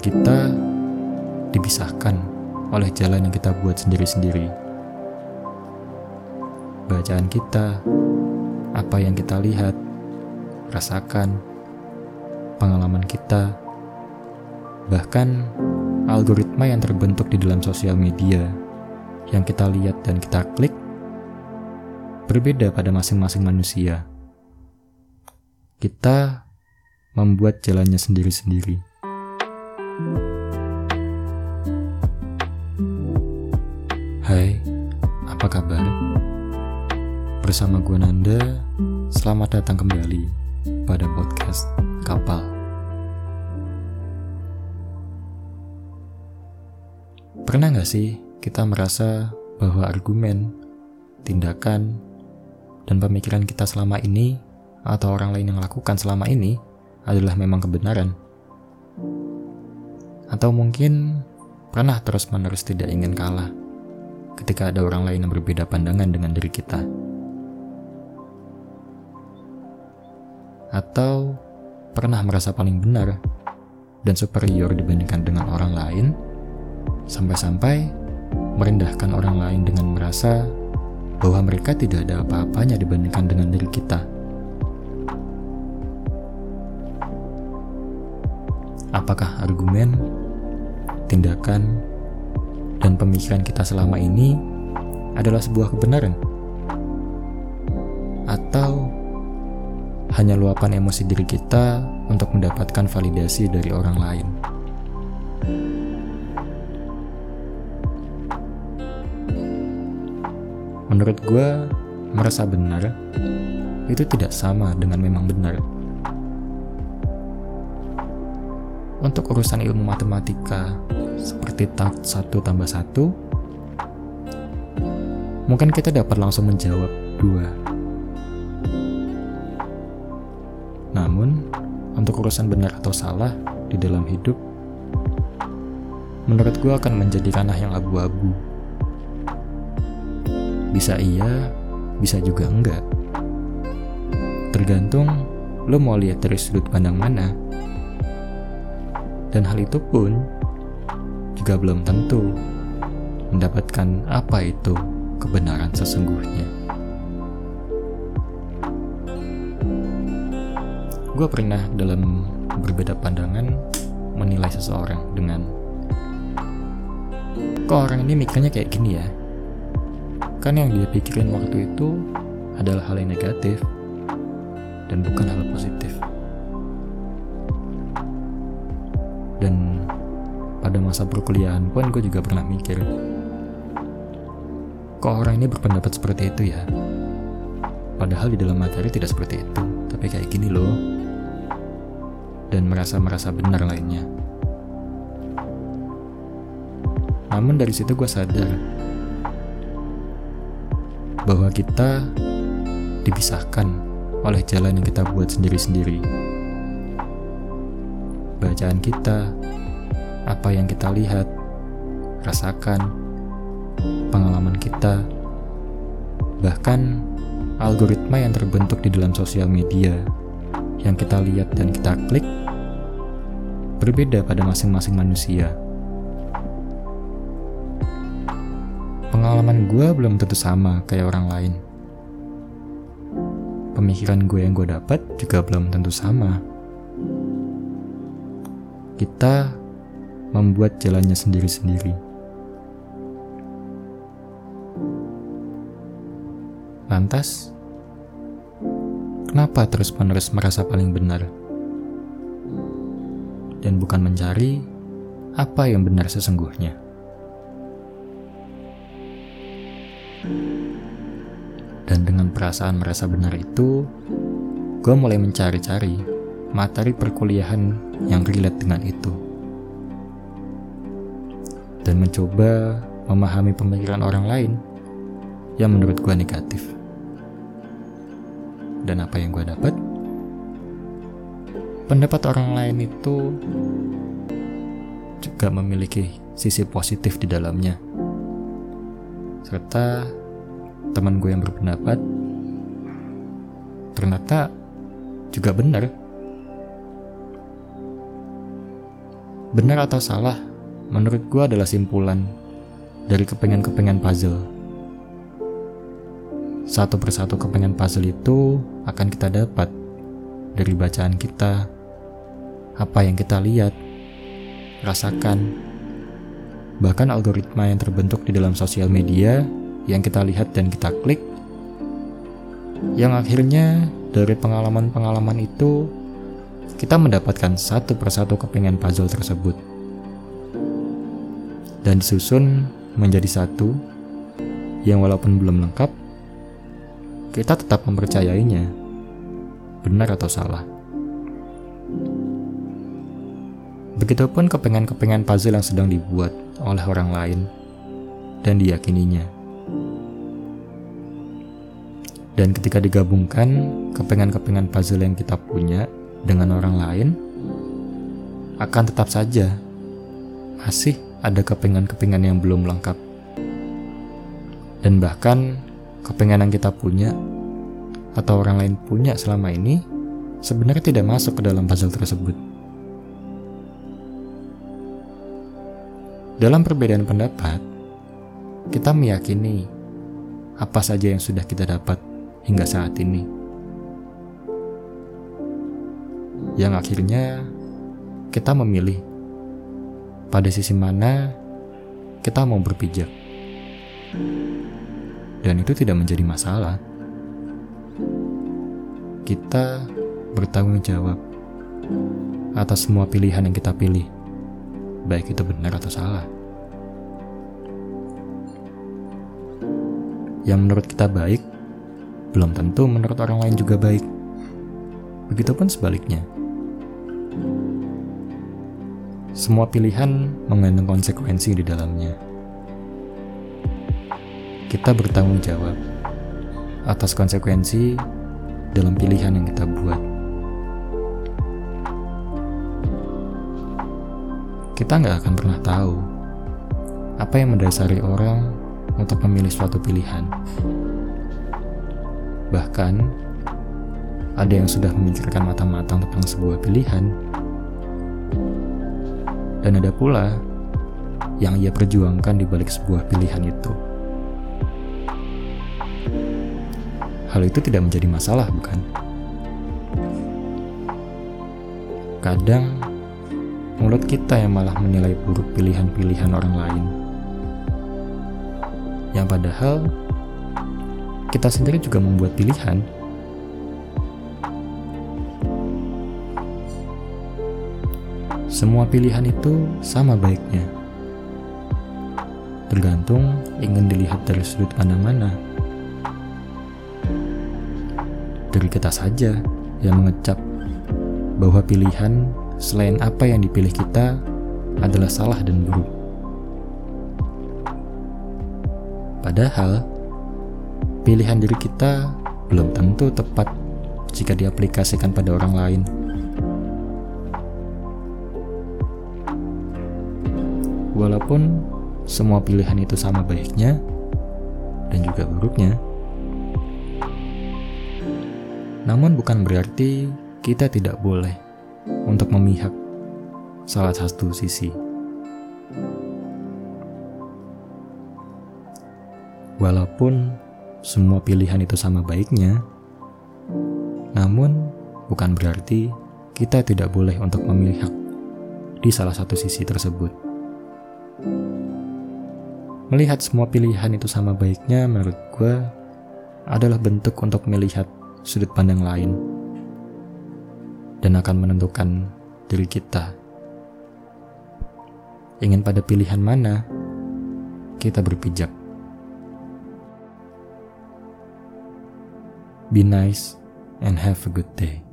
Kita dipisahkan oleh jalan yang kita buat sendiri-sendiri. Bacaan kita, apa yang kita lihat, rasakan, pengalaman kita, bahkan algoritma yang terbentuk di dalam sosial media yang kita lihat dan kita klik berbeda pada masing-masing manusia. Kita membuat jalannya sendiri-sendiri. Hai, apa kabar? Bersama gue Nanda, selamat datang kembali pada podcast Kapal. Pernah gak sih kita merasa bahwa argumen, tindakan, dan pemikiran kita selama ini atau orang lain yang lakukan selama ini adalah memang kebenaran? Atau mungkin pernah terus-menerus tidak ingin kalah ketika ada orang lain yang berbeda pandangan dengan diri kita? Atau pernah merasa paling benar dan superior dibandingkan dengan orang lain, sampai-sampai merendahkan orang lain dengan merasa bahwa mereka tidak ada apa-apanya dibandingkan dengan diri kita. Apakah argumen, tindakan, dan pemikiran kita selama ini adalah sebuah kebenaran? Atau hanya luapan emosi diri kita untuk mendapatkan validasi dari orang lain. Menurut gue, merasa benar itu tidak sama dengan memang benar. Untuk urusan ilmu matematika seperti tak satu tambah satu, mungkin kita dapat langsung menjawab dua Namun, untuk urusan benar atau salah di dalam hidup, menurut gue akan menjadi ranah yang abu-abu. Bisa iya, bisa juga enggak. Tergantung lo mau lihat dari sudut pandang mana. Dan hal itu pun juga belum tentu mendapatkan apa itu kebenaran sesungguhnya. gue pernah dalam berbeda pandangan menilai seseorang dengan kok orang ini mikirnya kayak gini ya kan yang dia pikirin waktu itu adalah hal yang negatif dan bukan hal positif masa perkuliahan pun gue juga pernah mikir kok orang ini berpendapat seperti itu ya padahal di dalam materi tidak seperti itu tapi kayak gini loh dan merasa-merasa benar lainnya. Namun dari situ gue sadar bahwa kita dipisahkan oleh jalan yang kita buat sendiri-sendiri. Bacaan kita, apa yang kita lihat, rasakan, pengalaman kita, bahkan algoritma yang terbentuk di dalam sosial media yang kita lihat dan kita klik berbeda pada masing-masing manusia. Pengalaman gue belum tentu sama kayak orang lain. Pemikiran gue yang gue dapat juga belum tentu sama. Kita membuat jalannya sendiri-sendiri. Lantas, kenapa terus-menerus merasa paling benar? dan bukan mencari apa yang benar sesungguhnya. Dan dengan perasaan merasa benar itu, gue mulai mencari-cari materi perkuliahan yang relate dengan itu. Dan mencoba memahami pemikiran orang lain yang menurut gue negatif. Dan apa yang gue dapat? pendapat orang lain itu juga memiliki sisi positif di dalamnya. Serta teman gue yang berpendapat ternyata juga benar. Benar atau salah, menurut gue adalah simpulan dari kepengen-kepengen puzzle. Satu persatu kepengen puzzle itu akan kita dapat dari bacaan kita, apa yang kita lihat, rasakan, bahkan algoritma yang terbentuk di dalam sosial media yang kita lihat dan kita klik, yang akhirnya dari pengalaman-pengalaman itu kita mendapatkan satu persatu kepengen puzzle tersebut dan disusun menjadi satu yang walaupun belum lengkap, kita tetap mempercayainya, benar atau salah. Begitupun kepengen-kepengen puzzle yang sedang dibuat oleh orang lain dan diyakininya. Dan ketika digabungkan kepengen-kepengen puzzle yang kita punya dengan orang lain, akan tetap saja masih ada kepingan-kepingan yang belum lengkap. Dan bahkan kepingan yang kita punya atau orang lain punya selama ini sebenarnya tidak masuk ke dalam puzzle tersebut. Dalam perbedaan pendapat, kita meyakini apa saja yang sudah kita dapat hingga saat ini. Yang akhirnya kita memilih pada sisi mana kita mau berpijak. Dan itu tidak menjadi masalah. Kita bertanggung jawab atas semua pilihan yang kita pilih, baik itu benar atau salah. Yang menurut kita baik, belum tentu menurut orang lain juga baik. Begitupun sebaliknya. Semua pilihan mengandung konsekuensi di dalamnya. Kita bertanggung jawab atas konsekuensi dalam pilihan yang kita buat. Kita nggak akan pernah tahu apa yang mendasari orang untuk memilih suatu pilihan. Bahkan, ada yang sudah memikirkan matang-matang tentang sebuah pilihan dan ada pula yang ia perjuangkan di balik sebuah pilihan itu. Hal itu tidak menjadi masalah, bukan? Kadang mulut kita yang malah menilai buruk pilihan-pilihan orang lain. Yang padahal kita sendiri juga membuat pilihan Semua pilihan itu sama baiknya. Tergantung ingin dilihat dari sudut pandang mana. Dari kita saja yang mengecap bahwa pilihan selain apa yang dipilih kita adalah salah dan buruk. Padahal, pilihan diri kita belum tentu tepat jika diaplikasikan pada orang lain. Walaupun semua pilihan itu sama baiknya dan juga buruknya, namun bukan berarti kita tidak boleh untuk memihak salah satu sisi. Walaupun semua pilihan itu sama baiknya, namun bukan berarti kita tidak boleh untuk memihak di salah satu sisi tersebut. Melihat semua pilihan itu sama baiknya menurut gue adalah bentuk untuk melihat sudut pandang lain dan akan menentukan diri kita. Ingin pada pilihan mana, kita berpijak. Be nice and have a good day.